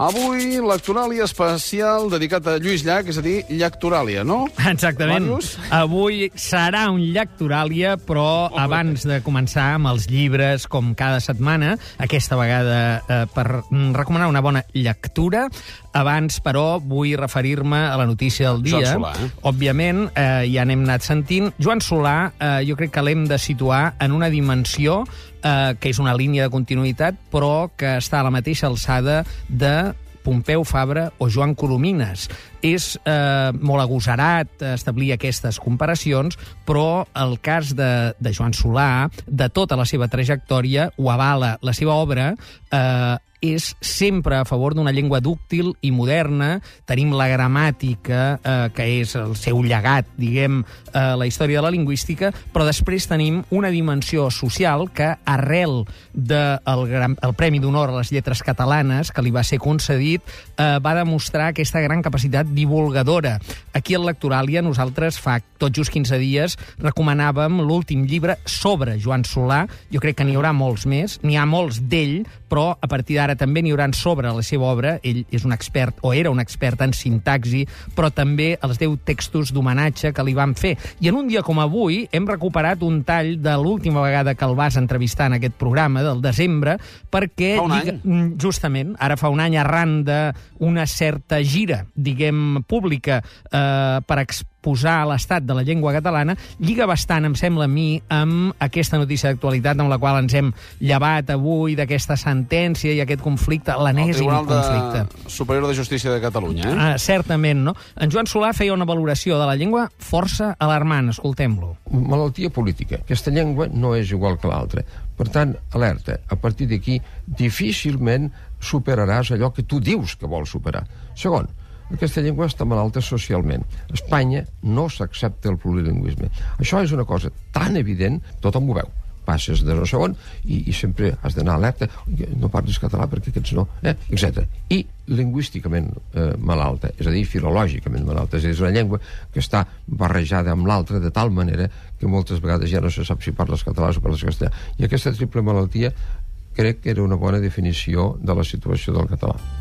Avui, lectoràlia especial dedicat a Lluís Llach, és a dir, llactoràlia, no? Exactament. Màrius? Avui serà un llactoràlia, però abans de començar amb els llibres, com cada setmana, aquesta vegada eh, per mm, recomanar una bona lectura, abans, però, vull referir-me a la notícia del dia. Joan Solà, eh? Òbviament, eh, ja n'hem anat sentint. Joan Solà, eh, jo crec que l'hem de situar en una dimensió eh, que és una línia de continuïtat, però que està a la mateixa alçada de Pompeu Fabra o Joan Coromines. És eh, molt agosarat establir aquestes comparacions, però el cas de, de Joan Solà, de tota la seva trajectòria, ho avala. La seva obra eh, és sempre a favor d'una llengua dúctil i moderna. Tenim la gramàtica, eh, que és el seu llegat, diguem, eh, la història de la lingüística, però després tenim una dimensió social que, arrel del de el Premi d'Honor a les Lletres Catalanes, que li va ser concedit, eh, va demostrar aquesta gran capacitat divulgadora. Aquí al Lectoràlia nosaltres fa tot just 15 dies recomanàvem l'últim llibre sobre Joan Solà. Jo crec que n'hi haurà molts més, n'hi ha molts d'ell, però a partir d'ara també n'hi haurà sobre la seva obra. Ell és un expert, o era un expert en sintaxi, però també els 10 textos d'homenatge que li van fer. I en un dia com avui hem recuperat un tall de l'última vegada que el vas entrevistar en aquest programa, del desembre, perquè... Fa un any? Mm, Justament, ara fa un any arran d'una certa gira, diguem, pública, eh, per exposar l'estat de la llengua catalana, lliga bastant, em sembla a mi, amb aquesta notícia d'actualitat amb la qual ens hem llevat avui d'aquesta sentència i aquest conflicte, l'enèsim Tribunal conflicte. de... Superior de Justícia de Catalunya, eh? Ah, certament, no? En Joan Solà feia una valoració de la llengua força alarmant, escoltem-lo. malaltia política. Aquesta llengua no és igual que l'altra. Per tant, alerta, a partir d'aquí difícilment superaràs allò que tu dius que vols superar. Segon, aquesta llengua està malalta socialment. A Espanya no s'accepta el plurilingüisme. Això és una cosa tan evident, tothom ho veu passes de no segon i, i sempre has d'anar alerta no parlis català perquè aquests no eh? etc. i lingüísticament eh, malalta, és a dir, filològicament malalta és dir, és una llengua que està barrejada amb l'altra de tal manera que moltes vegades ja no se sap si parles català o parles castellà i aquesta triple malaltia crec que era una bona definició de la situació del català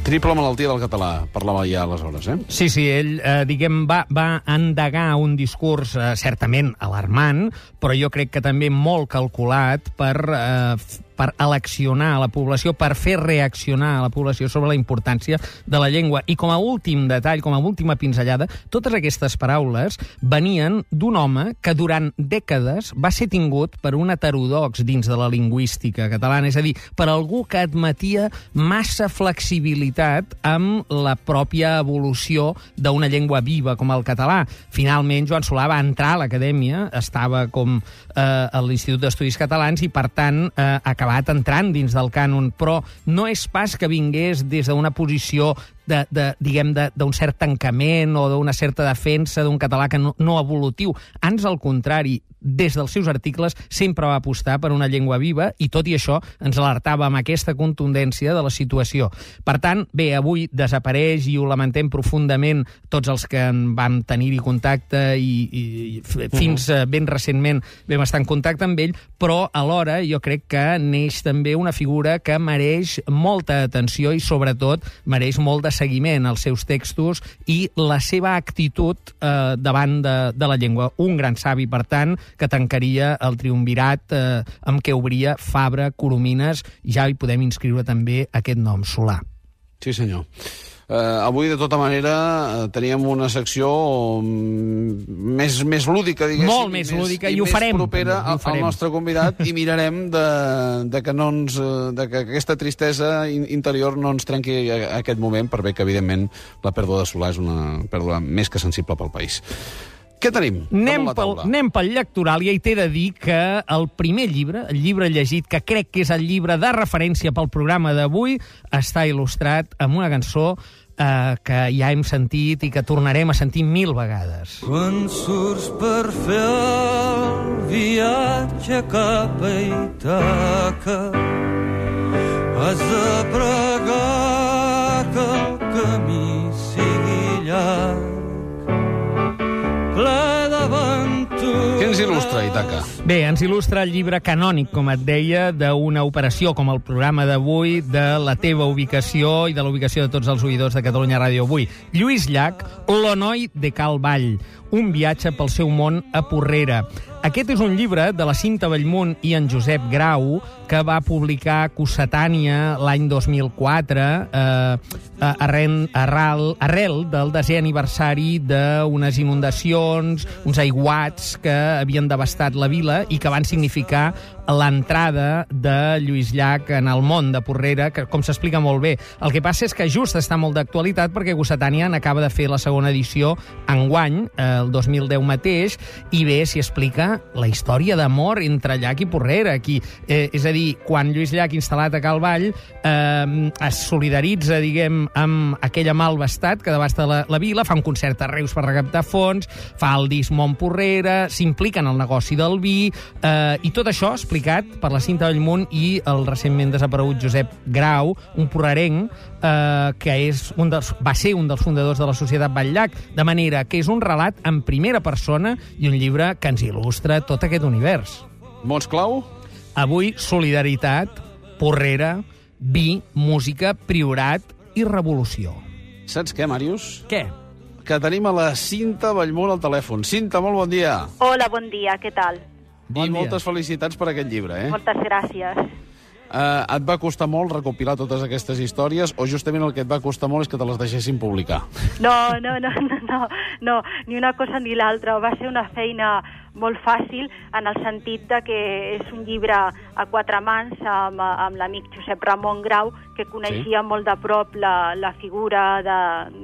Triple malaltia del català, parlava ja aleshores, eh? Sí, sí, ell, eh, diguem, va, va endegar un discurs eh, certament alarmant, però jo crec que també molt calculat per, eh, per eleccionar a la població, per fer reaccionar a la població sobre la importància de la llengua. I com a últim detall, com a última pinzellada, totes aquestes paraules venien d'un home que durant dècades va ser tingut per un heterodox dins de la lingüística catalana, és a dir, per algú que admetia massa flexibilitat amb la pròpia evolució d'una llengua viva com el català. Finalment, Joan Solà va entrar a l'acadèmia, estava com eh, a l'Institut d'Estudis Catalans i, per tant, eh, ha acabat entrant dins del cànon, però no és pas que vingués des d'una posició de, de, diguem, d'un cert tancament o d'una certa defensa d'un català que no, no evolutiu. Ans al contrari, des dels seus articles sempre va apostar per una llengua viva i tot i això ens alertava amb aquesta contundència de la situació. Per tant, bé, avui desapareix i ho lamentem profundament tots els que en vam tenir-hi contacte i, i, i f- fins eh, ben recentment vam estar en contacte amb ell, però alhora jo crec que neix també una figura que mereix molta atenció i sobretot mereix molt de seguiment als seus textos i la seva actitud eh, davant de, de la llengua. Un gran savi, per tant, que tancaria el triumvirat eh, amb què obria Fabra, Coromines, ja hi podem inscriure també aquest nom, Solà. Sí, senyor. Uh, avui, de tota manera, uh, teníem una secció mm, més, més lúdica, diguéssim. Molt més lúdica, i ho més farem, propera també, i ho al, al farem. nostre convidat i mirarem de, de, que no ens, eh, de que aquesta tristesa in- interior no ens trenqui aquest moment, per bé que, evidentment, la pèrdua de Solà és una pèrdua més que sensible pel país. Què tenim? Anem pel, anem pel lectoral i t'he de dir que el primer llibre, el llibre llegit, que crec que és el llibre de referència pel programa d'avui, està il·lustrat amb una cançó eh, que ja hem sentit i que tornarem a sentir mil vegades. Quan surts per fer el viatge cap a Ítaca has de pregar que el camí ens il·lustra, Itaca? Bé, ens il·lustra el llibre canònic, com et deia, d'una operació com el programa d'avui, de la teva ubicació i de la ubicació de tots els oïdors de Catalunya Ràdio avui. Lluís Llach, L'Onoi de Cal Vall, un viatge pel seu món a Porrera. Aquest és un llibre de la Cinta Bellmunt i en Josep Grau que va publicar Cossetània l'any 2004 eh, arren, arrel, arrel del desè aniversari d'unes inundacions, uns aiguats que havien devastat la vila i que van significar l'entrada de Lluís Llach en el món de Porrera, que com s'explica molt bé. El que passa és que just està molt d'actualitat perquè Cossetània n'acaba de fer la segona edició enguany, eh, el 2010 mateix, i bé, s'hi explica la història d'amor entre Llach i Porrera. Aquí, eh, és a dir, quan Lluís Llach, instal·lat a Calvall, eh, es solidaritza, diguem, amb aquella malvestat que devasta la, la vila, fa un concert a Reus per recaptar fons, fa el disc Mont Porrera, s'implica en el negoci del vi, eh, i tot això explicat per la Cinta Bellmunt i el recentment desaparegut Josep Grau, un porrerenc eh, que és un dels, va ser un dels fundadors de la Societat Batllac, de manera que és un relat en primera persona i un llibre que ens il·lustra tot aquest univers. Mots clau? Avui, solidaritat, porrera, vi, música, priorat i revolució. Saps què, Màrius? Què? Que tenim a la Cinta Bellmunt al telèfon. Cinta, molt bon dia. Hola, bon dia, què tal? Bon I dia. moltes felicitats per aquest llibre, eh? Moltes gràcies. Uh, et va costar molt recopilar totes aquestes històries o justament el que et va costar molt és que te les deixessin publicar? No, no, no, no, no, no ni una cosa ni l'altra. Va ser una feina molt fàcil en el sentit de que és un llibre a quatre mans amb, amb l'amic Josep Ramon Grau, que coneixia sí. molt de prop la, la figura de,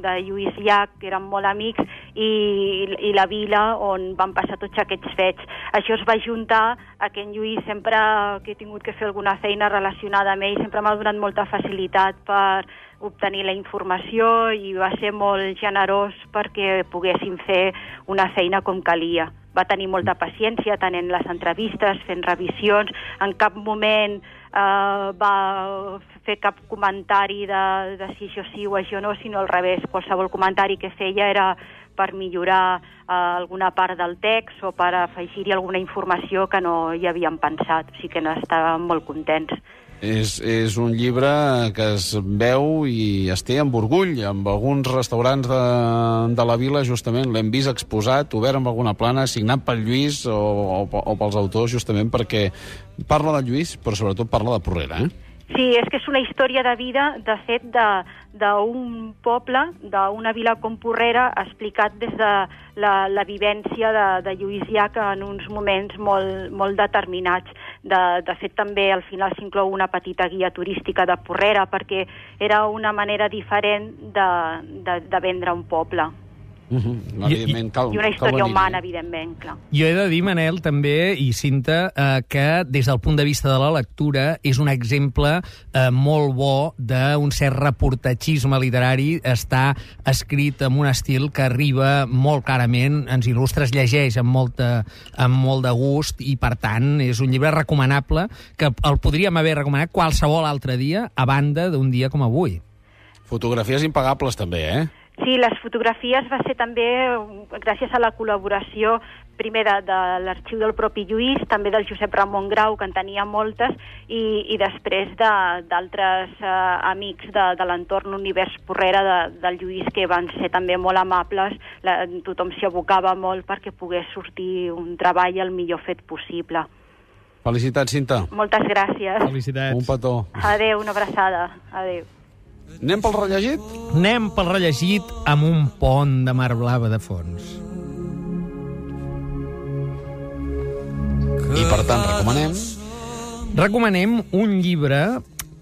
de Lluís Llach, que eren molt amics, i, i la vila on van passar tots aquests fets. Això es va juntar a que en Lluís sempre que he tingut que fer alguna feina relacionada amb ell, sempre m'ha donat molta facilitat per obtenir la informació i va ser molt generós perquè poguéssim fer una feina com calia. Va tenir molta paciència tant en les entrevistes, fent revisions, en cap moment eh, va fer cap comentari de, de si això sí o això no, sinó al revés. Qualsevol comentari que feia era per millorar eh, alguna part del text o per afegir-hi alguna informació que no hi havíem pensat. O sigui que n'estàvem molt contents. És, és un llibre que es veu i es té amb orgull. Amb alguns restaurants de, de la vila, justament, l'hem vist exposat, obert amb alguna plana, signat pel Lluís o, o, o pels autors, justament perquè parla de Lluís, però sobretot parla de Porrera, eh? Sí, és que és una història de vida, de fet, d'un poble, d'una vila com Porrera, explicat des de la, la vivència de, de Lluís Llach en uns moments molt, molt determinats. De, de fet, també al final s'inclou una petita guia turística de Porrera, perquè era una manera diferent de, de, de vendre un poble. Uh -huh. Evidentment, cal, I una cal història venir-hi. humana, evidentment, clar. Jo he de dir, Manel, també, i Cinta, eh, que des del punt de vista de la lectura és un exemple eh, molt bo d'un cert reportatgisme literari. Està escrit amb un estil que arriba molt clarament, ens il·lustra, es llegeix amb, molta, amb molt de gust i, per tant, és un llibre recomanable que el podríem haver recomanat qualsevol altre dia a banda d'un dia com avui. Fotografies impagables, també, eh? Sí, les fotografies va ser també eh, gràcies a la col·laboració primer de, de l'arxiu del propi Lluís, també del Josep Ramon Grau, que en tenia moltes, i, i després de- d'altres eh, amics de, de l'entorn univers Porrera de, del Lluís, que van ser també molt amables, la, tothom s'hi abocava molt perquè pogués sortir un treball el millor fet possible. Felicitats, Cinta. Moltes gràcies. Felicitats. Un petó. Adéu, una abraçada. Adéu. Anem pel rellegit? Anem pel rellegit amb un pont de mar blava de fons. I, per tant, recomanem... Recomanem un llibre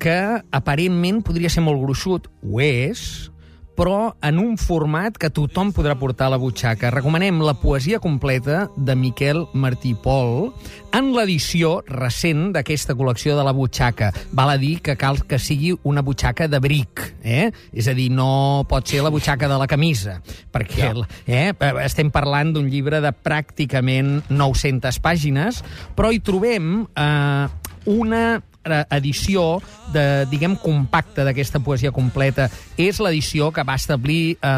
que aparentment podria ser molt gruixut, ho és, però en un format que tothom podrà portar a la butxaca. Recomanem la poesia completa de Miquel Martí Pol en l'edició recent d'aquesta col·lecció de la butxaca. Val a dir que cal que sigui una butxaca de bric, eh? És a dir, no pot ser la butxaca de la camisa, perquè eh, estem parlant d'un llibre de pràcticament 900 pàgines, però hi trobem eh, una edició de, diguem, compacta d'aquesta poesia completa és l'edició que va establir eh,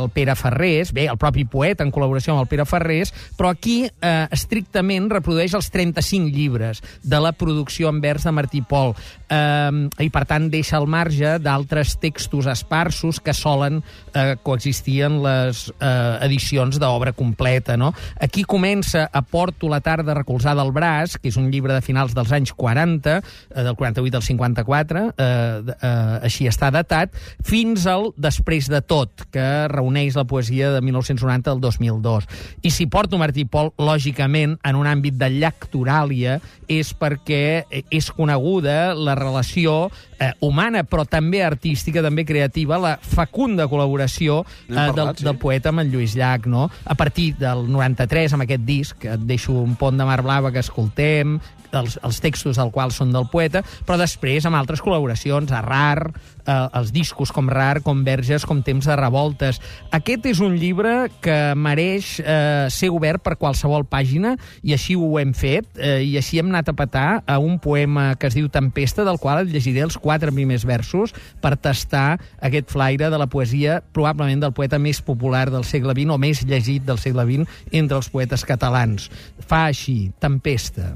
el Pere Ferrés, bé, el propi poeta en col·laboració amb el Pere Ferrés, però aquí eh, estrictament reprodueix els 35 llibres de la producció en vers de Martí Pol eh, i, per tant, deixa al marge d'altres textos esparsos que solen eh, coexistir en les eh, edicions d'obra completa. No? Aquí comença a Porto la tarda recolzada al braç, que és un llibre de finals dels anys 40, eh, del 48 al 54, eh, eh, així està datat, fins al Després de tot, que reuneix la poesia de 1990 al 2002. I si porto Martí Pol, lògicament, en un àmbit de llacturàlia, és perquè és coneguda la relació eh, humana, però també artística, també creativa, la fecunda col·laboració eh, parlat, del, sí. del poeta amb en Lluís Llach, no? A partir del 93, amb aquest disc, et deixo un pont de mar blava que escoltem, els, els textos del qual són del poeta, però després amb altres col·laboracions, a RAR, eh, els discos com RAR, com Verges, com Temps de Revoltes. Aquest és un llibre que mereix eh, ser obert per qualsevol pàgina, i així ho hem fet, eh, i així hem anat a petar a un poema que es diu Tempesta, del qual et llegiré els quatre primers versos per tastar aquest flaire de la poesia, probablement del poeta més popular del segle XX, o més llegit del segle XX entre els poetes catalans. Fa així, Tempesta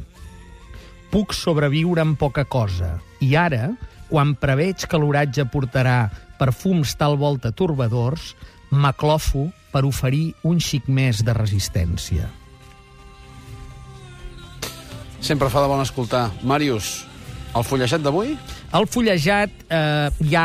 puc sobreviure amb poca cosa. I ara, quan preveig que l'oratge portarà perfums tal volta torbadors, m'aclofo per oferir un xic més de resistència. Sempre fa de bon escoltar. Màrius, el fullejat d'avui? El fullejat eh, ja,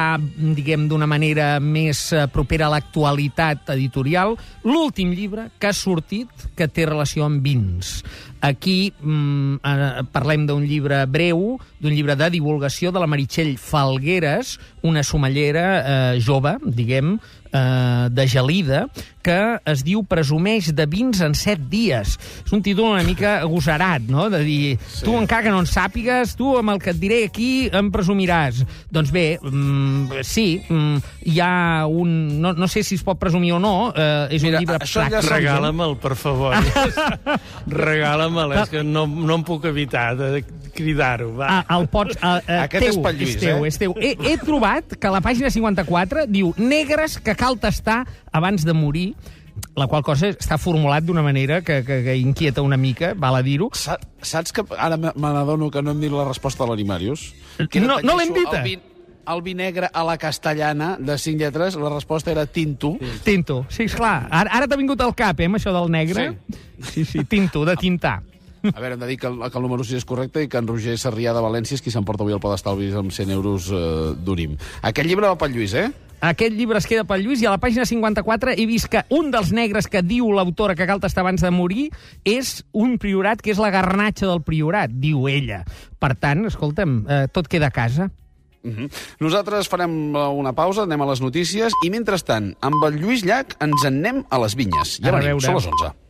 diguem, d'una manera més eh, propera a l'actualitat editorial, l'últim llibre que ha sortit que té relació amb vins. Aquí mm, eh, parlem d'un llibre breu, d'un llibre de divulgació de la Meritxell Falgueres, una somellera eh, jove, diguem, eh, de Gelida, que es diu Presumeix de vins en set dies. És un títol una mica agosarat, no?, de dir, sí. tu encara que no en sàpigues, tu amb el que et diré aquí em presumiràs. Doncs bé, mm, sí, mm, hi ha un... No, no sé si es pot presumir o no, eh, és Mira, un llibre això ja. Regalam'l, per favor. Regalam'l, és que no, no em puc evitar de cridar-ho, va. Ah, el pots... Uh, uh, Aquest teu, és pel Lluís, és teu, eh? és teu. He, he trobat que la pàgina 54 diu negres que cal tastar abans de morir, la qual cosa està formulat d'una manera que, que, que inquieta una mica, val a dir-ho. Sa saps que ara me n'adono que no hem dit la resposta a l'Animarius? No- no l'hem dita. El vi, el vi negre a la castellana, de cinc lletres, la resposta era tinto. Tinto. Sí, esclar. Ara, ara t'ha vingut al cap, eh, amb això del negre. Sí, sí, tinto, de tintar. A veure, hem de dir que el, que el número 6 és correcte i que en Roger Sarrià de València és qui s'emporta avui el d'estalvis amb 100 euros eh, d'Urim. Aquest llibre va pel Lluís, eh? Aquest llibre es queda pel Lluís i a la pàgina 54 he vist que un dels negres que diu l'autora que cal tastar abans de morir és un priorat que és la garnatxa del priorat, diu ella. Per tant, escolta'm, eh, tot queda a casa. Uh -huh. Nosaltres farem eh, una pausa, anem a les notícies, i mentrestant, amb el Lluís Llach ens en anem a les vinyes. Ja venim, són les 11.